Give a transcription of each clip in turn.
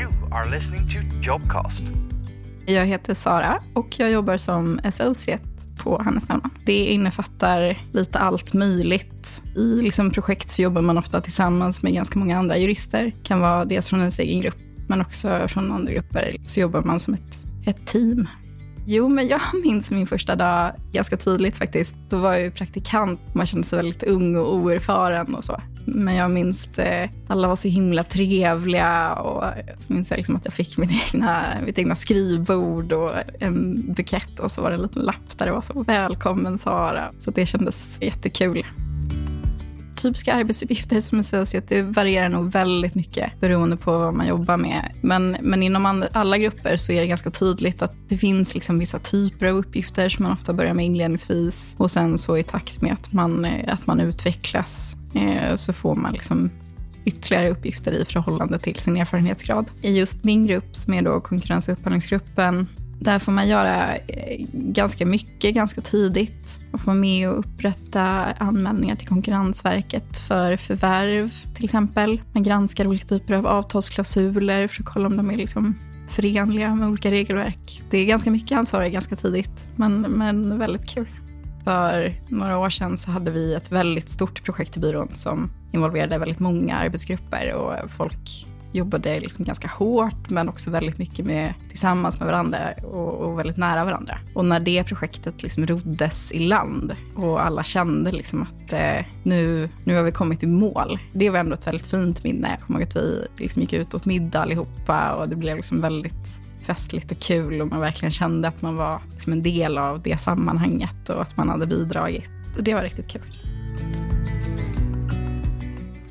You are listening to Jobcast. Jag heter Sara och jag jobbar som associate på Handelsnämnden. Det innefattar lite allt möjligt. I liksom projekt så jobbar man ofta tillsammans med ganska många andra jurister. Det kan vara dels från ens egen grupp, men också från andra grupper. Så jobbar man som ett, ett team. Jo, men jag minns min första dag ganska tydligt faktiskt. Då var jag ju praktikant. Man kände sig väldigt ung och oerfaren och så. Men jag minns att alla var så himla trevliga och så minns jag liksom att jag fick min egna, mitt egna skrivbord och en bukett och så var det en liten lapp där det var så välkommen Sara. Så det kändes jättekul typiska arbetsuppgifter som associate, det varierar nog väldigt mycket beroende på vad man jobbar med. Men, men inom alla grupper så är det ganska tydligt att det finns liksom vissa typer av uppgifter som man ofta börjar med inledningsvis och sen så i takt med att man, eh, att man utvecklas eh, så får man liksom ytterligare uppgifter i förhållande till sin erfarenhetsgrad. I just min grupp, som är då konkurrens och upphandlingsgruppen, där får man göra eh, ganska mycket ganska tidigt. Man får vara med och upprätta anmälningar till Konkurrensverket för förvärv till exempel. Man granskar olika typer av avtalsklausuler för att kolla om de är liksom förenliga med olika regelverk. Det är ganska mycket ansvar ganska tidigt, men, men väldigt kul. För några år sedan så hade vi ett väldigt stort projekt i byrån som involverade väldigt många arbetsgrupper och folk jobbade liksom ganska hårt, men också väldigt mycket med, tillsammans med varandra och, och väldigt nära varandra. Och när det projektet liksom roddes i land och alla kände liksom att eh, nu, nu har vi kommit i mål. Det var ändå ett väldigt fint minne. Jag kommer ihåg att vi liksom gick ut åt middag allihopa och det blev liksom väldigt festligt och kul och man verkligen kände att man var liksom en del av det sammanhanget och att man hade bidragit. Och det var riktigt kul.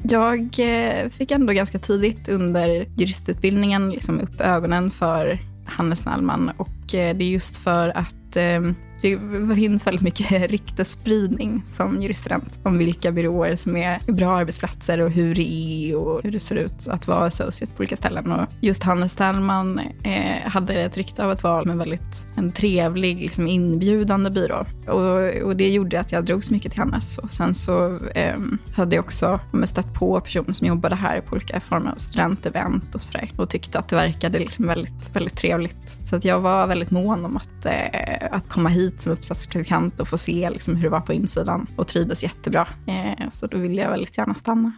Jag eh, fick ändå ganska tidigt under juristutbildningen liksom upp ögonen för Hannes Nallman och Eh, det är just för att ehm, det finns väldigt mycket ryktesspridning som juriststudent om vilka byråer som är bra arbetsplatser och hur det är och hur det ser ut att vara associate på olika ställen. Och just Hannes Tellman eh, hade ett rykte av att vara en väldigt en trevlig, liksom inbjudande byrå. Och, och, det gjorde att jag drogs mycket till Hannes. Och sen så eh, hade jag också stött på personer som jobbade här på olika former av studentevent och sådär. Och tyckte att det verkade liksom väldigt, väldigt trevligt. Så att jag var väldigt mån om att, eh, att komma hit som uppsatspraktikant och få se liksom hur det var på insidan och trivdes jättebra. Eh, så då ville jag väldigt gärna stanna.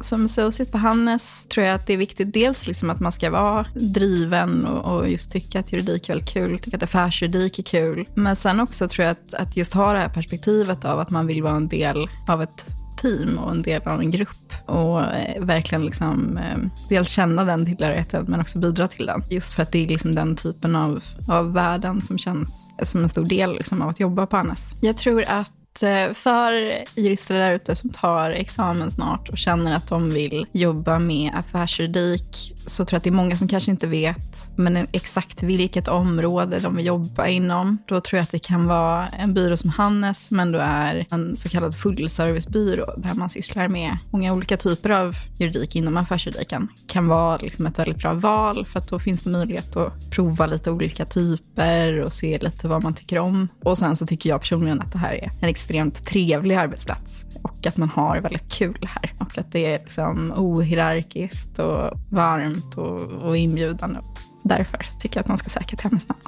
Som associate på Hannes tror jag att det är viktigt dels liksom att man ska vara driven och, och, just tycka att juridik är väldigt kul, tycka att affärsjuridik är kul. Men sen också tror jag att, att just ha det här perspektivet av att man vill vara en del av ett team och en del av en grupp. Och eh, verkligen liksom, eh, dels känna den tillhörigheten men också bidra till den. Just för att det är liksom den typen av, av världen som känns som en stor del liksom av att jobba på Annas. Jag tror att Eh, för jurister där ute som tar examen snart och känner att de vill jobba med affärsjuridik så tror jag att det är många som kanske inte vet men exakt vilket område de vill jobba inom. Då tror jag att det kan vara en byrå som Hannes, men då är en så kallad fullservicebyrå där man sysslar med många olika typer av juridik inom affärsjuridiken. Kan vara liksom ett väldigt bra val för att då finns det möjlighet att prova lite olika typer och se lite vad man tycker om. Och sen så tycker jag personligen att det här är en extremt trevlig arbetsplats och att man har väldigt kul här och att det är liksom ohierarkiskt och varmt och, och inbjudande. Därför tycker jag att man ska söka till hennes namn.